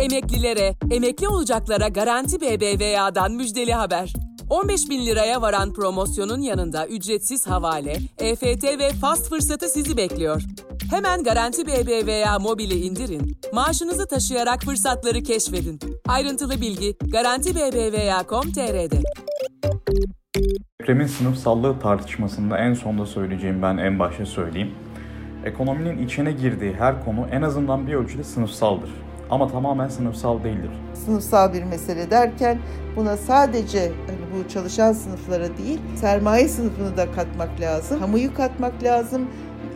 Emeklilere, emekli olacaklara Garanti BBVA'dan müjdeli haber. 15 bin liraya varan promosyonun yanında ücretsiz havale, EFT ve fast fırsatı sizi bekliyor. Hemen Garanti BBVA mobili indirin, maaşınızı taşıyarak fırsatları keşfedin. Ayrıntılı bilgi Garanti BBVA.com.tr'de. Depremin sınıfsallığı tartışmasında en sonda söyleyeceğim ben en başta söyleyeyim. Ekonominin içine girdiği her konu en azından bir ölçüde sınıfsaldır. Ama tamamen sınıfsal değildir. Sınıfsal bir mesele derken buna sadece hani bu çalışan sınıflara değil, sermaye sınıfını da katmak lazım, kamuyu katmak lazım.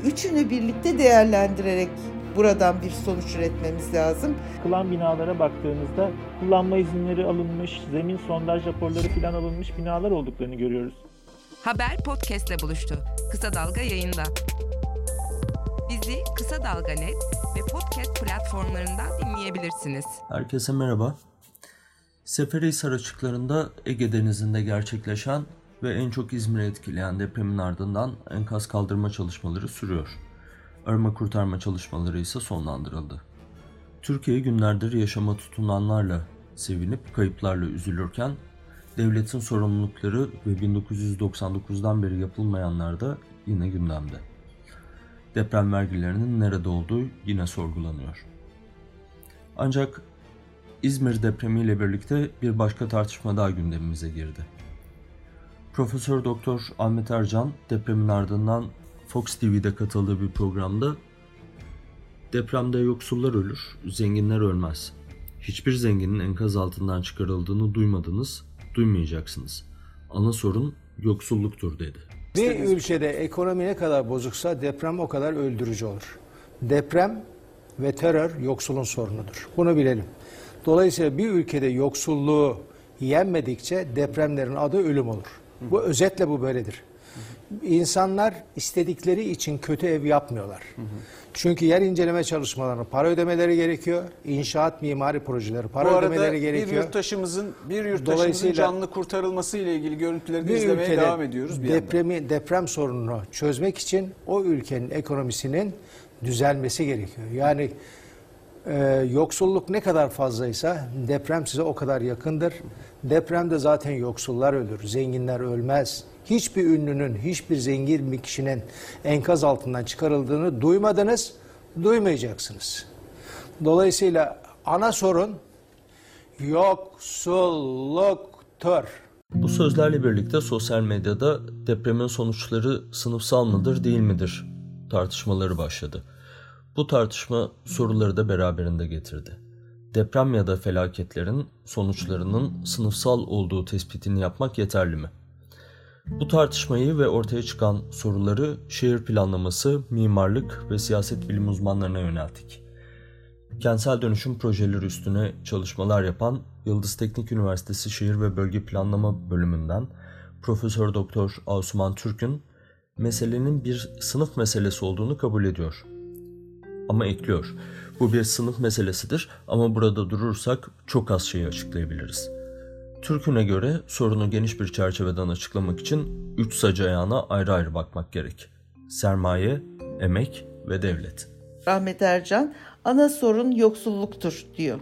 Üçünü birlikte değerlendirerek buradan bir sonuç üretmemiz lazım. Kılan binalara baktığımızda kullanma izinleri alınmış, zemin sondaj raporları falan alınmış binalar olduklarını görüyoruz. Haber podcastle buluştu. Kısa Dalga yayında. Bizi Kısa Dalga Net ve podcast platformlarından dinleyebilirsiniz. Herkese merhaba. Seferihisar açıklarında Ege Denizi'nde gerçekleşen ve en çok İzmir'i etkileyen depremin ardından enkaz kaldırma çalışmaları sürüyor. Arama kurtarma çalışmaları ise sonlandırıldı. Türkiye günlerdir yaşama tutunanlarla sevinip kayıplarla üzülürken devletin sorumlulukları ve 1999'dan beri yapılmayanlar da yine gündemde. Deprem vergilerinin nerede olduğu yine sorgulanıyor. Ancak İzmir depremiyle birlikte bir başka tartışma daha gündemimize girdi. Profesör Doktor Ahmet Ercan depremin ardından Fox TV'de katıldığı bir programda depremde yoksullar ölür, zenginler ölmez. Hiçbir zenginin enkaz altından çıkarıldığını duymadınız, duymayacaksınız. Ana sorun yoksulluktur dedi. Bir ülkede ekonomi ne kadar bozuksa deprem o kadar öldürücü olur. Deprem ve terör yoksulun sorunudur. Bunu bilelim. Dolayısıyla bir ülkede yoksulluğu yenmedikçe depremlerin adı ölüm olur. Bu özetle bu böyledir. İnsanlar istedikleri için kötü ev yapmıyorlar. Çünkü yer inceleme çalışmalarına para ödemeleri gerekiyor. İnşaat mimari projeleri para Bu arada ödemeleri bir gerekiyor. yurttaşımızın bir yurttaşımızın canlı kurtarılması ile ilgili görüntüleri de bir izlemeye devam ediyoruz bir yandan. depremi, deprem sorununu çözmek için o ülkenin ekonomisinin düzelmesi gerekiyor. Yani e, yoksulluk ne kadar fazlaysa deprem size o kadar yakındır. Depremde zaten yoksullar ölür, zenginler ölmez. Hiçbir ünlünün, hiçbir zengin bir kişinin enkaz altından çıkarıldığını duymadınız, duymayacaksınız. Dolayısıyla ana sorun yoksulluktur. Bu sözlerle birlikte sosyal medyada depremin sonuçları sınıfsal mıdır değil midir tartışmaları başladı. Bu tartışma soruları da beraberinde getirdi. Deprem ya da felaketlerin sonuçlarının sınıfsal olduğu tespitini yapmak yeterli mi? Bu tartışmayı ve ortaya çıkan soruları şehir planlaması, mimarlık ve siyaset bilim uzmanlarına yönelttik. Kentsel dönüşüm projeleri üstüne çalışmalar yapan Yıldız Teknik Üniversitesi Şehir ve Bölge Planlama bölümünden Profesör Doktor Asuman Türk'ün meselenin bir sınıf meselesi olduğunu kabul ediyor. Ama ekliyor. Bu bir sınıf meselesidir ama burada durursak çok az şeyi açıklayabiliriz. Türk'üne göre sorunu geniş bir çerçeveden açıklamak için üç sac ayağına ayrı ayrı bakmak gerek. Sermaye, emek ve devlet. Rahmet Ercan ana sorun yoksulluktur diyor.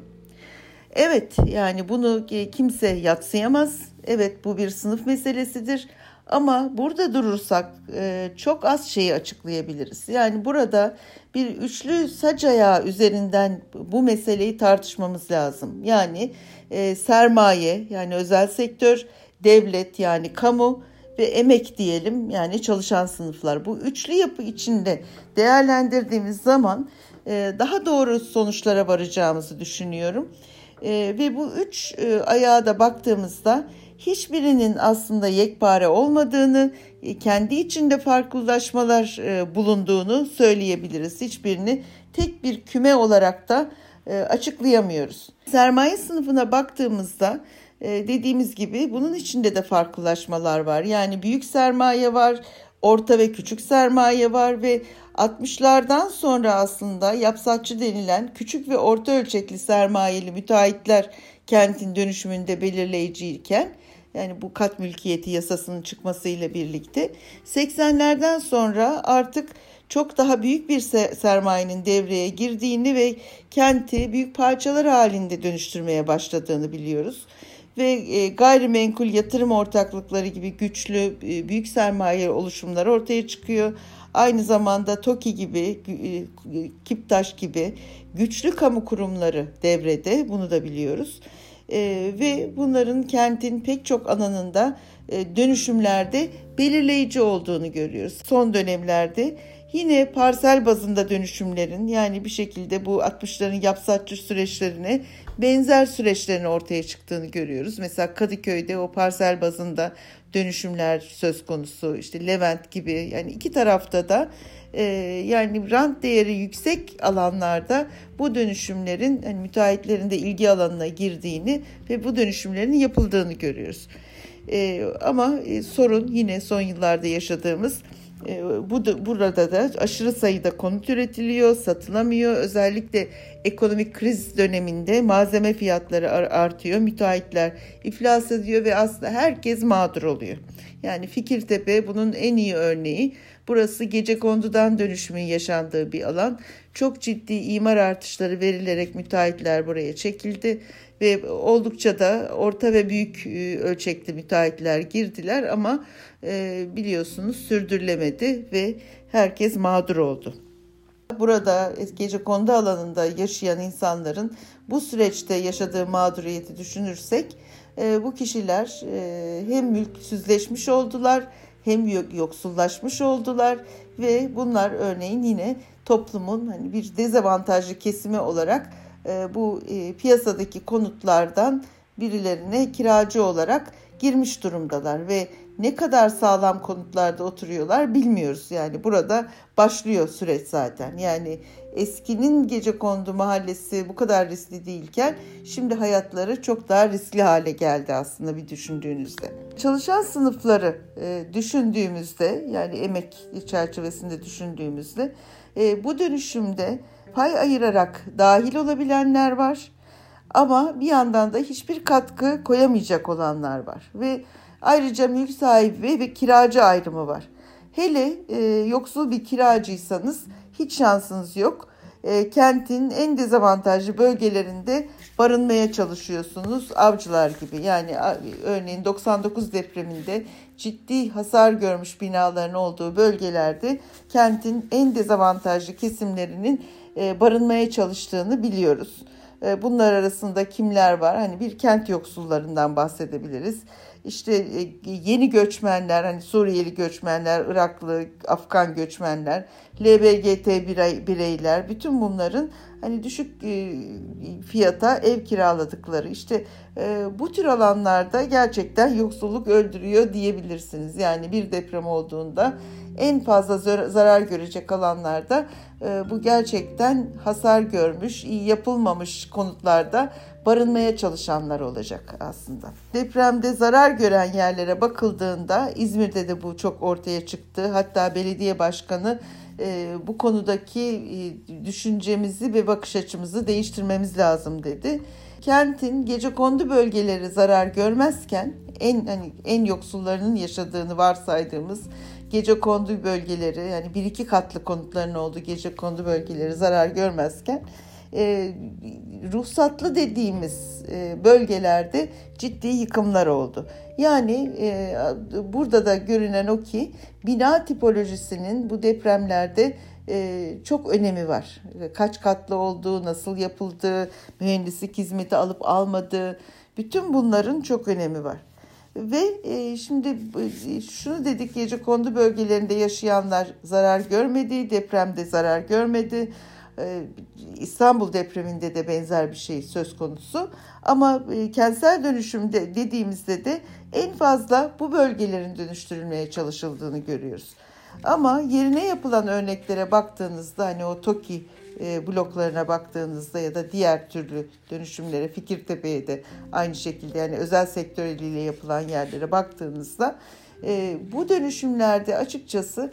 Evet yani bunu kimse yatsıyamaz. Evet bu bir sınıf meselesidir. Ama burada durursak e, çok az şeyi açıklayabiliriz. Yani burada bir üçlü sac ayağı üzerinden bu meseleyi tartışmamız lazım. Yani e, sermaye yani özel sektör, devlet yani kamu ve emek diyelim yani çalışan sınıflar. Bu üçlü yapı içinde değerlendirdiğimiz zaman e, daha doğru sonuçlara varacağımızı düşünüyorum. E, ve bu üç e, ayağa da baktığımızda hiçbirinin aslında yekpare olmadığını, e, kendi içinde farklılaşmalar e, bulunduğunu söyleyebiliriz. Hiçbirini tek bir küme olarak da e, açıklayamıyoruz. Sermaye sınıfına baktığımızda dediğimiz gibi bunun içinde de farklılaşmalar var. Yani büyük sermaye var, orta ve küçük sermaye var ve 60'lardan sonra aslında yapsatçı denilen küçük ve orta ölçekli sermayeli müteahhitler kentin dönüşümünde belirleyiciyken yani bu kat mülkiyeti yasasının çıkmasıyla birlikte 80'lerden sonra artık çok daha büyük bir sermayenin devreye girdiğini ve kenti büyük parçalar halinde dönüştürmeye başladığını biliyoruz. Ve e, gayrimenkul yatırım ortaklıkları gibi güçlü e, büyük sermaye oluşumları ortaya çıkıyor. Aynı zamanda TOKİ gibi, e, Kiptaş gibi güçlü kamu kurumları devrede bunu da biliyoruz. Ve bunların kentin pek çok alanında dönüşümlerde belirleyici olduğunu görüyoruz. Son dönemlerde Yine parsel bazında dönüşümlerin yani bir şekilde bu 60'ların yapsatçı süreçlerine benzer süreçlerin ortaya çıktığını görüyoruz. Mesela Kadıköy'de o parsel bazında dönüşümler söz konusu işte Levent gibi yani iki tarafta da e, yani rant değeri yüksek alanlarda bu dönüşümlerin hani müteahhitlerin de ilgi alanına girdiğini ve bu dönüşümlerin yapıldığını görüyoruz. E, ama e, sorun yine son yıllarda yaşadığımız bu da, burada da aşırı sayıda konut üretiliyor, satılamıyor. Özellikle ekonomik kriz döneminde malzeme fiyatları artıyor, müteahhitler iflas ediyor ve aslında herkes mağdur oluyor. Yani Fikirtepe bunun en iyi örneği. Burası gece kondudan dönüşümün yaşandığı bir alan. Çok ciddi imar artışları verilerek müteahhitler buraya çekildi ve oldukça da orta ve büyük e, ölçekli müteahhitler girdiler ama e, biliyorsunuz sürdürülemedi ve herkes mağdur oldu. Burada gece kondu alanında yaşayan insanların bu süreçte yaşadığı mağduriyeti düşünürsek e, bu kişiler hem mülksüzleşmiş oldular hem yoksullaşmış oldular ve bunlar örneğin yine toplumun hani bir dezavantajlı kesimi olarak e, bu e, piyasadaki konutlardan birilerine kiracı olarak girmiş durumdalar ve ne kadar sağlam konutlarda oturuyorlar bilmiyoruz. Yani burada başlıyor süreç zaten. Yani eskinin gece kondu mahallesi bu kadar riskli değilken şimdi hayatları çok daha riskli hale geldi aslında bir düşündüğünüzde. Çalışan sınıfları e, düşündüğümüzde yani emek çerçevesinde düşündüğümüzde e, bu dönüşümde pay ayırarak dahil olabilenler var. Ama bir yandan da hiçbir katkı koyamayacak olanlar var. Ve ayrıca mülk sahibi ve kiracı ayrımı var. Hele e, yoksul bir kiracıysanız hiç şansınız yok. E, kentin en dezavantajlı bölgelerinde barınmaya çalışıyorsunuz avcılar gibi. Yani örneğin 99 depreminde ciddi hasar görmüş binaların olduğu bölgelerde kentin en dezavantajlı kesimlerinin barınmaya çalıştığını biliyoruz. E, bunlar arasında kimler var? Hani bir kent yoksullarından bahsedebiliriz. İşte e, yeni göçmenler, hani Suriyeli göçmenler, Iraklı, Afgan göçmenler, LBGT bireyler, bütün bunların hani düşük fiyata ev kiraladıkları. İşte bu tür alanlarda gerçekten yoksulluk öldürüyor diyebilirsiniz. Yani bir deprem olduğunda en fazla zarar görecek alanlarda e, bu gerçekten hasar görmüş, iyi yapılmamış konutlarda barınmaya çalışanlar olacak aslında. Depremde zarar gören yerlere bakıldığında İzmir'de de bu çok ortaya çıktı. Hatta belediye başkanı e, bu konudaki e, düşüncemizi ve bakış açımızı değiştirmemiz lazım dedi. Kentin gece kondu bölgeleri zarar görmezken en hani en yoksullarının yaşadığını varsaydığımız gece kondu bölgeleri yani bir iki katlı konutların olduğu gece kondu bölgeleri zarar görmezken e, ruhsatlı dediğimiz e, bölgelerde ciddi yıkımlar oldu. Yani e, burada da görünen o ki bina tipolojisinin bu depremlerde e, çok önemi var. Kaç katlı olduğu, nasıl yapıldığı, mühendislik hizmeti alıp almadığı bütün bunların çok önemi var. Ve e, şimdi e, şunu dedik gece kondu bölgelerinde yaşayanlar zarar görmedi, depremde zarar görmedi. E, İstanbul depreminde de benzer bir şey söz konusu. Ama e, kentsel dönüşümde dediğimizde de en fazla bu bölgelerin dönüştürülmeye çalışıldığını görüyoruz. Ama yerine yapılan örneklere baktığınızda hani o TOKİ e, bloklarına baktığınızda ya da diğer türlü dönüşümlere Fikirtepe'ye de aynı şekilde yani özel sektör eliyle yapılan yerlere baktığınızda e, bu dönüşümlerde açıkçası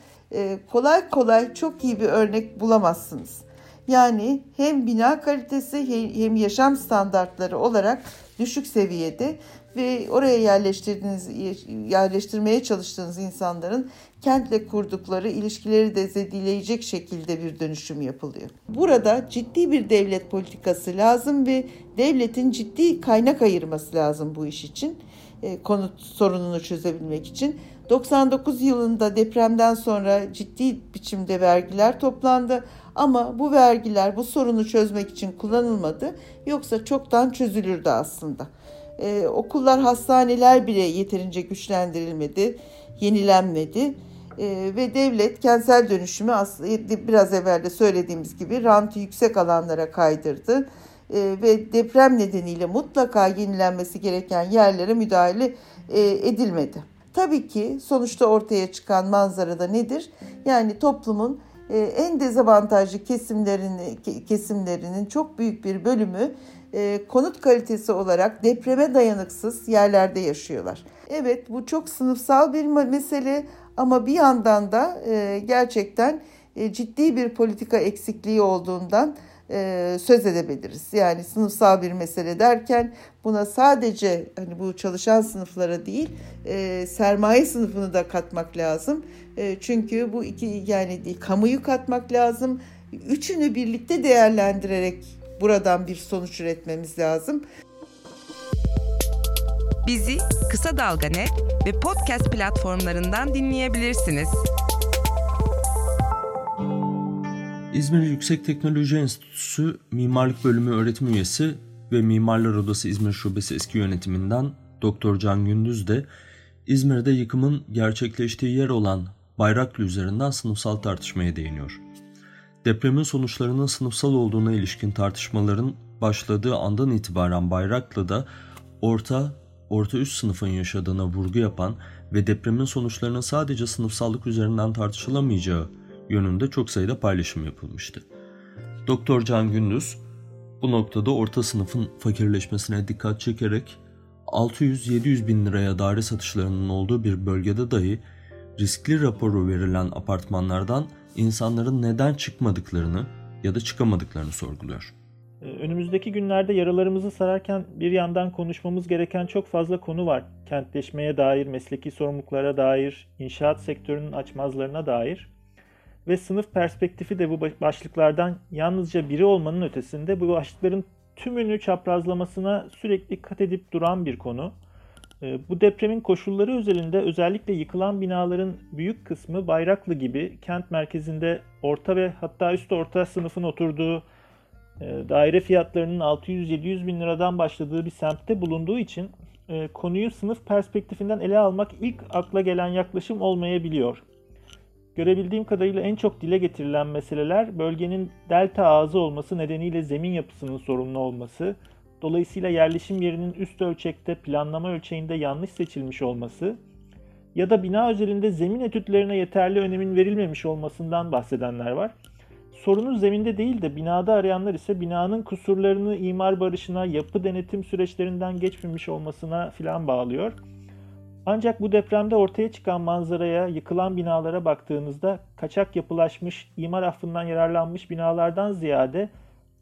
kolay kolay çok iyi bir örnek bulamazsınız. Yani hem bina kalitesi hem yaşam standartları olarak düşük seviyede ve oraya yerleştirdiğiniz, yerleştirmeye çalıştığınız insanların kentle kurdukları ilişkileri de zedeleyecek şekilde bir dönüşüm yapılıyor. Burada ciddi bir devlet politikası lazım ve devletin ciddi kaynak ayırması lazım bu iş için. E, konut sorununu çözebilmek için. 99 yılında depremden sonra ciddi biçimde vergiler toplandı ama bu vergiler bu sorunu çözmek için kullanılmadı. Yoksa çoktan çözülürdü aslında. Ee, okullar, hastaneler bile yeterince güçlendirilmedi, yenilenmedi. Ee, ve devlet kentsel dönüşümü aslında biraz evvel de söylediğimiz gibi rantı yüksek alanlara kaydırdı. Ee, ve deprem nedeniyle mutlaka yenilenmesi gereken yerlere müdahale e, edilmedi. Tabii ki sonuçta ortaya çıkan manzarada nedir? Yani toplumun en dezavantajlı kesimlerinin kesimlerinin çok büyük bir bölümü e, konut kalitesi olarak depreme dayanıksız yerlerde yaşıyorlar. Evet bu çok sınıfsal bir mesele ama bir yandan da e, gerçekten ciddi bir politika eksikliği olduğundan e, söz edebiliriz. Yani sınıfsal bir mesele derken buna sadece hani bu çalışan sınıflara değil e, sermaye sınıfını da katmak lazım. E, çünkü bu iki yani kamuyu katmak lazım. Üçünü birlikte değerlendirerek buradan bir sonuç üretmemiz lazım. Bizi Kısa Dalga Net ve podcast platformlarından dinleyebilirsiniz. İzmir Yüksek Teknoloji Enstitüsü Mimarlık Bölümü öğretim üyesi ve Mimarlar Odası İzmir Şubesi eski yönetiminden Doktor Can Gündüz de İzmir'de yıkımın gerçekleştiği yer olan Bayraklı üzerinden sınıfsal tartışmaya değiniyor. Depremin sonuçlarının sınıfsal olduğuna ilişkin tartışmaların başladığı andan itibaren Bayraklı'da orta, orta üst sınıfın yaşadığına vurgu yapan ve depremin sonuçlarının sadece sınıfsallık üzerinden tartışılamayacağı yönünde çok sayıda paylaşım yapılmıştı. Doktor Can Gündüz bu noktada orta sınıfın fakirleşmesine dikkat çekerek 600-700 bin liraya daire satışlarının olduğu bir bölgede dahi riskli raporu verilen apartmanlardan insanların neden çıkmadıklarını ya da çıkamadıklarını sorguluyor. Ee, önümüzdeki günlerde yaralarımızı sararken bir yandan konuşmamız gereken çok fazla konu var. Kentleşmeye dair, mesleki sorumluluklara dair, inşaat sektörünün açmazlarına dair ve sınıf perspektifi de bu başlıklardan yalnızca biri olmanın ötesinde bu başlıkların tümünü çaprazlamasına sürekli kat edip duran bir konu. Ee, bu depremin koşulları özelinde özellikle yıkılan binaların büyük kısmı Bayraklı gibi kent merkezinde orta ve hatta üst orta sınıfın oturduğu e, daire fiyatlarının 600-700 bin liradan başladığı bir semtte bulunduğu için e, konuyu sınıf perspektifinden ele almak ilk akla gelen yaklaşım olmayabiliyor. Görebildiğim kadarıyla en çok dile getirilen meseleler bölgenin delta ağzı olması nedeniyle zemin yapısının sorunlu olması, dolayısıyla yerleşim yerinin üst ölçekte planlama ölçeğinde yanlış seçilmiş olması ya da bina özelinde zemin etütlerine yeterli önemin verilmemiş olmasından bahsedenler var. Sorunun zeminde değil de binada arayanlar ise binanın kusurlarını imar barışına, yapı denetim süreçlerinden geçmemiş olmasına filan bağlıyor. Ancak bu depremde ortaya çıkan manzaraya, yıkılan binalara baktığınızda kaçak yapılaşmış, imar affından yararlanmış binalardan ziyade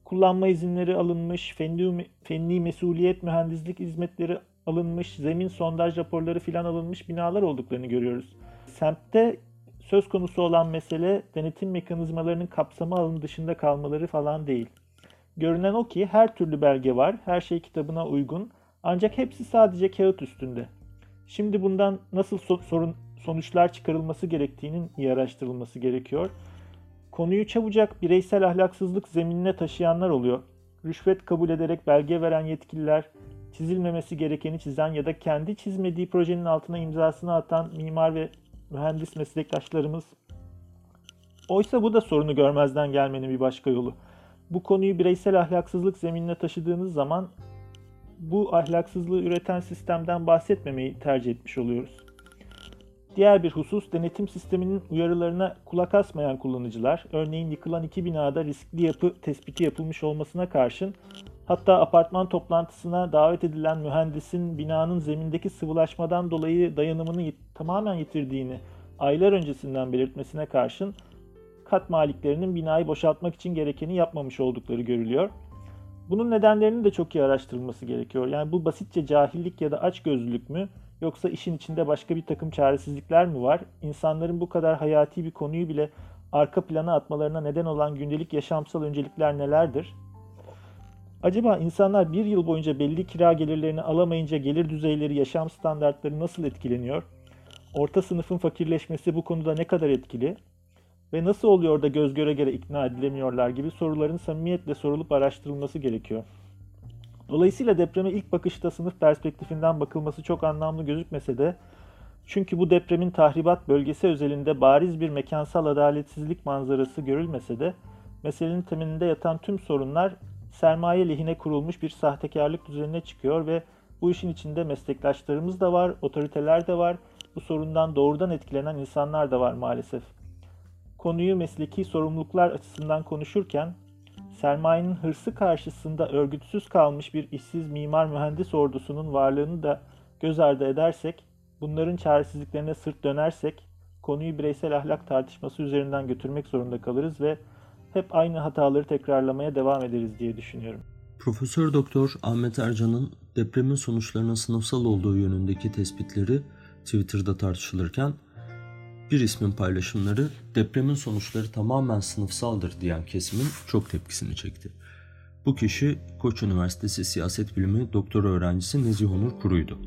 kullanma izinleri alınmış, fenli, fenli mesuliyet mühendislik hizmetleri alınmış, zemin sondaj raporları filan alınmış binalar olduklarını görüyoruz. Semtte söz konusu olan mesele denetim mekanizmalarının kapsamı alanı dışında kalmaları falan değil. Görünen o ki her türlü belge var, her şey kitabına uygun ancak hepsi sadece kağıt üstünde. Şimdi bundan nasıl so- sorun sonuçlar çıkarılması gerektiğinin iyi araştırılması gerekiyor. Konuyu çabucak bireysel ahlaksızlık zeminine taşıyanlar oluyor. Rüşvet kabul ederek belge veren yetkililer, çizilmemesi gerekeni çizen ya da kendi çizmediği projenin altına imzasını atan mimar ve mühendis meslektaşlarımız. Oysa bu da sorunu görmezden gelmenin bir başka yolu. Bu konuyu bireysel ahlaksızlık zeminine taşıdığınız zaman bu ahlaksızlığı üreten sistemden bahsetmemeyi tercih etmiş oluyoruz. Diğer bir husus denetim sisteminin uyarılarına kulak asmayan kullanıcılar, örneğin yıkılan iki binada riskli yapı tespiti yapılmış olmasına karşın hatta apartman toplantısına davet edilen mühendisin binanın zemindeki sıvılaşmadan dolayı dayanımını yit- tamamen yitirdiğini aylar öncesinden belirtmesine karşın kat maliklerinin binayı boşaltmak için gerekeni yapmamış oldukları görülüyor. Bunun nedenlerinin de çok iyi araştırılması gerekiyor. Yani bu basitçe cahillik ya da açgözlülük mü yoksa işin içinde başka bir takım çaresizlikler mi var? İnsanların bu kadar hayati bir konuyu bile arka plana atmalarına neden olan gündelik yaşamsal öncelikler nelerdir? Acaba insanlar bir yıl boyunca belli kira gelirlerini alamayınca gelir düzeyleri, yaşam standartları nasıl etkileniyor? Orta sınıfın fakirleşmesi bu konuda ne kadar etkili? Ve nasıl oluyor da göz göre göre ikna edilemiyorlar gibi soruların samimiyetle sorulup araştırılması gerekiyor. Dolayısıyla depreme ilk bakışta sınıf perspektifinden bakılması çok anlamlı gözükmese de çünkü bu depremin tahribat bölgesi özelinde bariz bir mekansal adaletsizlik manzarası görülmese de meselenin temelinde yatan tüm sorunlar sermaye lehine kurulmuş bir sahtekarlık düzenine çıkıyor ve bu işin içinde meslektaşlarımız da var, otoriteler de var, bu sorundan doğrudan etkilenen insanlar da var maalesef. Konuyu mesleki sorumluluklar açısından konuşurken sermayenin hırsı karşısında örgütsüz kalmış bir işsiz mimar mühendis ordusunun varlığını da göz ardı edersek, bunların çaresizliklerine sırt dönersek konuyu bireysel ahlak tartışması üzerinden götürmek zorunda kalırız ve hep aynı hataları tekrarlamaya devam ederiz diye düşünüyorum. Profesör Doktor Ahmet Ercan'ın depremin sonuçlarının sınıfsal olduğu yönündeki tespitleri Twitter'da tartışılırken bir ismin paylaşımları depremin sonuçları tamamen sınıfsaldır diyen kesimin çok tepkisini çekti. Bu kişi Koç Üniversitesi Siyaset Bilimi doktora öğrencisi Nezih Onur Kuru'ydu.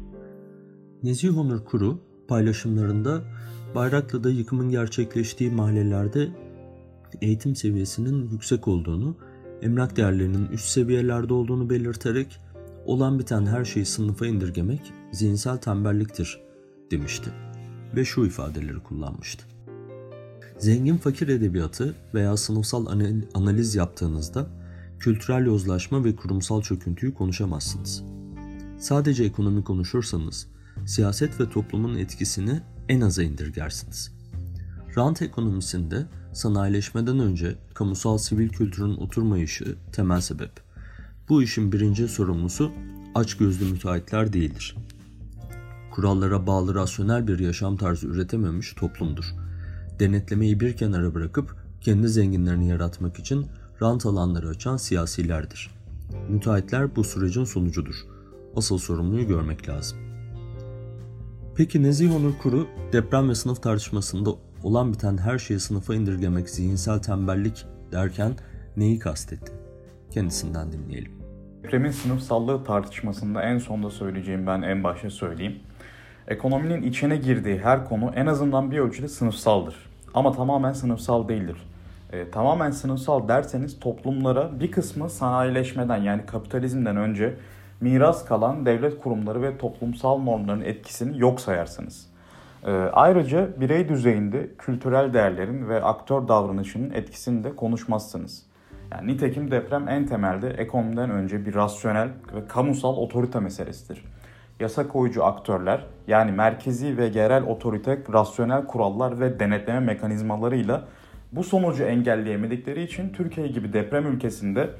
Nezih Onur Kuru paylaşımlarında Bayraklı'da yıkımın gerçekleştiği mahallelerde eğitim seviyesinin yüksek olduğunu, emlak değerlerinin üst seviyelerde olduğunu belirterek olan biten her şeyi sınıfa indirgemek zihinsel tembelliktir demişti ve şu ifadeleri kullanmıştı. Zengin fakir edebiyatı veya sınıfsal analiz yaptığınızda kültürel yozlaşma ve kurumsal çöküntüyü konuşamazsınız. Sadece ekonomi konuşursanız siyaset ve toplumun etkisini en aza indirgersiniz. Rant ekonomisinde sanayileşmeden önce kamusal sivil kültürün oturmayışı temel sebep. Bu işin birinci sorumlusu açgözlü müteahhitler değildir. Kurallara bağlı rasyonel bir yaşam tarzı üretememiş toplumdur. Denetlemeyi bir kenara bırakıp kendi zenginlerini yaratmak için rant alanları açan siyasilerdir. Müteahhitler bu sürecin sonucudur. Asıl sorumluyu görmek lazım. Peki Nezih Onur Kuru deprem ve sınıf tartışmasında olan biten her şeyi sınıfa indirgemek zihinsel tembellik derken neyi kastetti? Kendisinden dinleyelim. Depremin sınıfsallığı tartışmasında en sonda söyleyeceğim ben en başta söyleyeyim. Ekonominin içine girdiği her konu en azından bir ölçüde sınıfsaldır. Ama tamamen sınıfsal değildir. E, tamamen sınıfsal derseniz toplumlara bir kısmı sanayileşmeden yani kapitalizmden önce miras kalan devlet kurumları ve toplumsal normların etkisini yok sayarsınız. E, ayrıca birey düzeyinde kültürel değerlerin ve aktör davranışının etkisini de konuşmazsınız. Yani nitekim deprem en temelde ekonomiden önce bir rasyonel ve kamusal otorite meselesidir yasa koyucu aktörler yani merkezi ve yerel otorite rasyonel kurallar ve denetleme mekanizmalarıyla bu sonucu engelleyemedikleri için Türkiye gibi deprem ülkesinde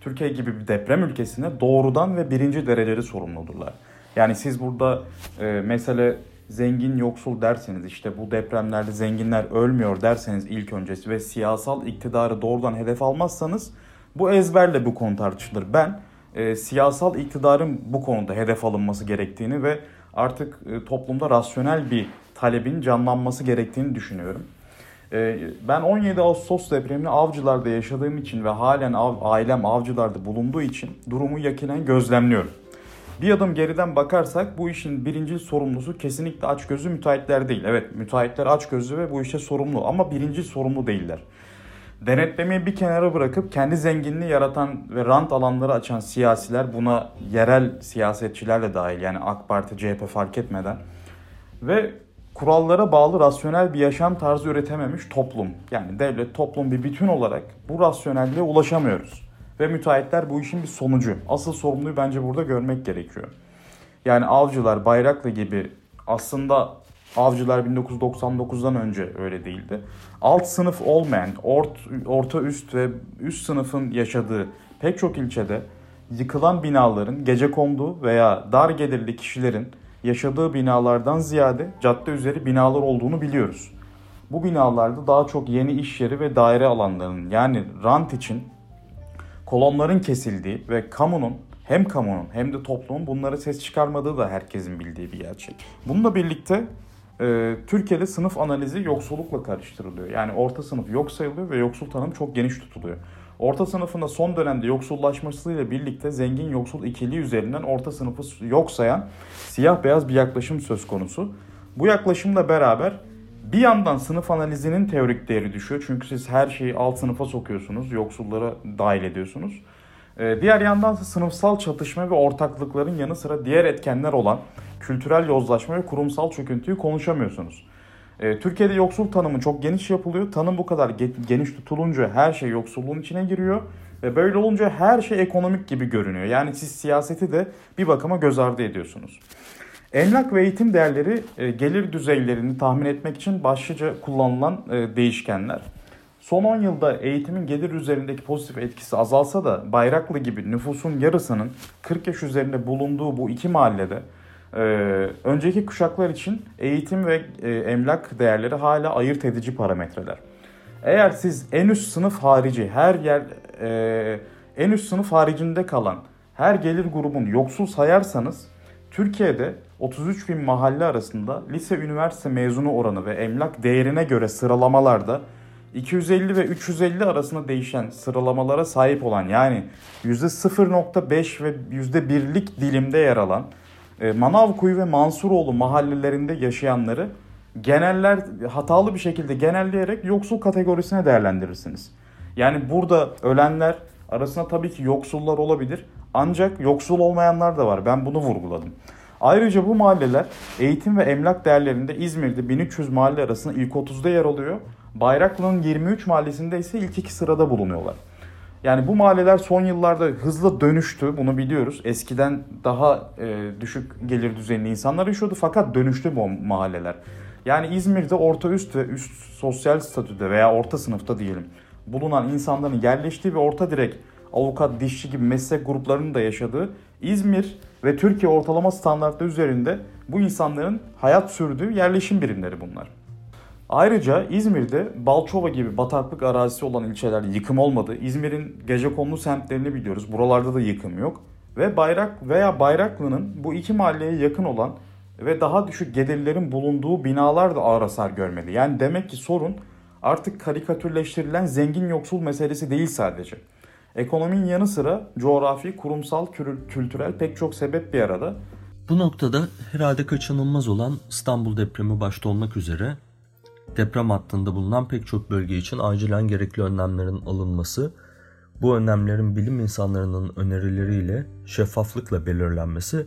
Türkiye gibi bir deprem ülkesine doğrudan ve birinci dereceli sorumludurlar. Yani siz burada e, mesele zengin yoksul derseniz işte bu depremlerde zenginler ölmüyor derseniz ilk öncesi ve siyasal iktidarı doğrudan hedef almazsanız bu ezberle bu konu tartışılır. Ben e, siyasal iktidarın bu konuda hedef alınması gerektiğini ve artık e, toplumda rasyonel bir talebin canlanması gerektiğini düşünüyorum. E, ben 17 Ağustos depremini Avcılar'da yaşadığım için ve halen av, ailem Avcılar'da bulunduğu için durumu yakinen gözlemliyorum. Bir adım geriden bakarsak bu işin birinci sorumlusu kesinlikle açgözlü müteahhitler değil. Evet müteahhitler açgözlü ve bu işe sorumlu ama birinci sorumlu değiller denetlemeyi bir kenara bırakıp kendi zenginliği yaratan ve rant alanları açan siyasiler buna yerel siyasetçiler de dahil yani AK Parti, CHP fark etmeden ve kurallara bağlı rasyonel bir yaşam tarzı üretememiş toplum. Yani devlet, toplum bir bütün olarak bu rasyonelliğe ulaşamıyoruz. Ve müteahhitler bu işin bir sonucu. Asıl sorumluyu bence burada görmek gerekiyor. Yani avcılar, bayraklı gibi aslında Avcılar 1999'dan önce öyle değildi. Alt sınıf olmayan, ort, orta üst ve üst sınıfın yaşadığı pek çok ilçede yıkılan binaların gece konduğu veya dar gelirli kişilerin yaşadığı binalardan ziyade cadde üzeri binalar olduğunu biliyoruz. Bu binalarda daha çok yeni iş yeri ve daire alanlarının yani rant için kolonların kesildiği ve kamunun hem kamunun hem de toplumun bunlara ses çıkarmadığı da herkesin bildiği bir gerçek. Bununla birlikte e, Türkiye'de sınıf analizi yoksullukla karıştırılıyor. Yani orta sınıf yok sayılıyor ve yoksul tanım çok geniş tutuluyor. Orta sınıfında son dönemde yoksullaşmasıyla birlikte zengin yoksul ikili üzerinden orta sınıfı yok sayan siyah beyaz bir yaklaşım söz konusu. Bu yaklaşımla beraber bir yandan sınıf analizinin teorik değeri düşüyor. Çünkü siz her şeyi alt sınıfa sokuyorsunuz, yoksullara dahil ediyorsunuz. Ee, diğer yandan sınıfsal çatışma ve ortaklıkların yanı sıra diğer etkenler olan kültürel yozlaşma ve kurumsal çöküntüyü konuşamıyorsunuz. Ee, Türkiye'de yoksul tanımı çok geniş yapılıyor. Tanım bu kadar geniş tutulunca her şey yoksulluğun içine giriyor. Ve böyle olunca her şey ekonomik gibi görünüyor. Yani siz siyaseti de bir bakıma göz ardı ediyorsunuz. Emlak ve eğitim değerleri e, gelir düzeylerini tahmin etmek için başlıca kullanılan e, değişkenler. Son 10 yılda eğitimin gelir üzerindeki pozitif etkisi azalsa da Bayraklı gibi nüfusun yarısının 40 yaş üzerinde bulunduğu bu iki mahallede e, önceki kuşaklar için eğitim ve emlak değerleri hala ayırt edici parametreler. Eğer siz en üst sınıf harici her yer en üst sınıf haricinde kalan her gelir grubunu yoksul sayarsanız Türkiye'de 33 bin mahalle arasında lise üniversite mezunu oranı ve emlak değerine göre sıralamalarda 250 ve 350 arasında değişen sıralamalara sahip olan yani %0.5 ve %1'lik dilimde yer alan e, Manavkuyu ve Mansuroğlu mahallelerinde yaşayanları geneller hatalı bir şekilde genelleyerek yoksul kategorisine değerlendirirsiniz. Yani burada ölenler arasında tabii ki yoksullar olabilir ancak yoksul olmayanlar da var. Ben bunu vurguladım. Ayrıca bu mahalleler eğitim ve emlak değerlerinde İzmir'de 1300 mahalle arasında ilk 30'da yer alıyor. Bayraklı'nın 23 mahallesinde ise ilk iki sırada bulunuyorlar. Yani bu mahalleler son yıllarda hızla dönüştü bunu biliyoruz. Eskiden daha e, düşük gelir düzeyinde insanlar yaşıyordu fakat dönüştü bu mahalleler. Yani İzmir'de orta üst ve üst sosyal statüde veya orta sınıfta diyelim bulunan insanların yerleştiği ve orta direk avukat, dişçi gibi meslek gruplarının da yaşadığı İzmir ve Türkiye ortalama standartları üzerinde bu insanların hayat sürdüğü yerleşim birimleri bunlar. Ayrıca İzmir'de Balçova gibi bataklık arazisi olan ilçeler yıkım olmadı. İzmir'in gece konulu semtlerini biliyoruz. Buralarda da yıkım yok. Ve Bayrak veya Bayraklı'nın bu iki mahalleye yakın olan ve daha düşük gelirlerin bulunduğu binalar da ağır hasar görmedi. Yani demek ki sorun artık karikatürleştirilen zengin yoksul meselesi değil sadece. Ekonominin yanı sıra coğrafi, kurumsal, kültürel pek çok sebep bir arada. Bu noktada herhalde kaçınılmaz olan İstanbul depremi başta olmak üzere deprem hattında bulunan pek çok bölge için acilen gerekli önlemlerin alınması, bu önlemlerin bilim insanlarının önerileriyle şeffaflıkla belirlenmesi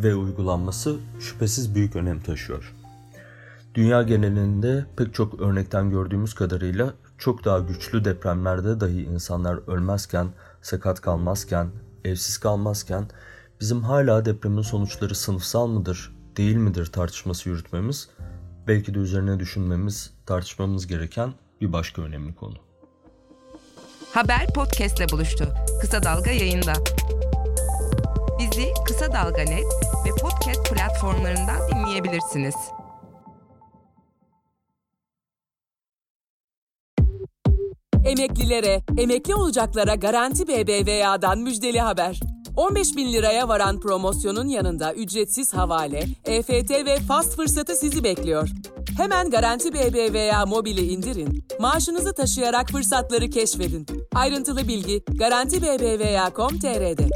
ve uygulanması şüphesiz büyük önem taşıyor. Dünya genelinde pek çok örnekten gördüğümüz kadarıyla çok daha güçlü depremlerde dahi insanlar ölmezken, sakat kalmazken, evsiz kalmazken bizim hala depremin sonuçları sınıfsal mıdır, değil midir tartışması yürütmemiz, belki de üzerine düşünmemiz, tartışmamız gereken bir başka önemli konu. Haber podcastle buluştu. Kısa Dalga yayında. Bizi Kısa Dalga Net ve podcast platformlarından dinleyebilirsiniz. Emeklilere, emekli olacaklara Garanti BBVA'dan müjdeli haber. 15 bin liraya varan promosyonun yanında ücretsiz havale, EFT ve fast fırsatı sizi bekliyor. Hemen Garanti BBVA mobili indirin, maaşınızı taşıyarak fırsatları keşfedin. Ayrıntılı bilgi Garanti BBVA.com.tr'de.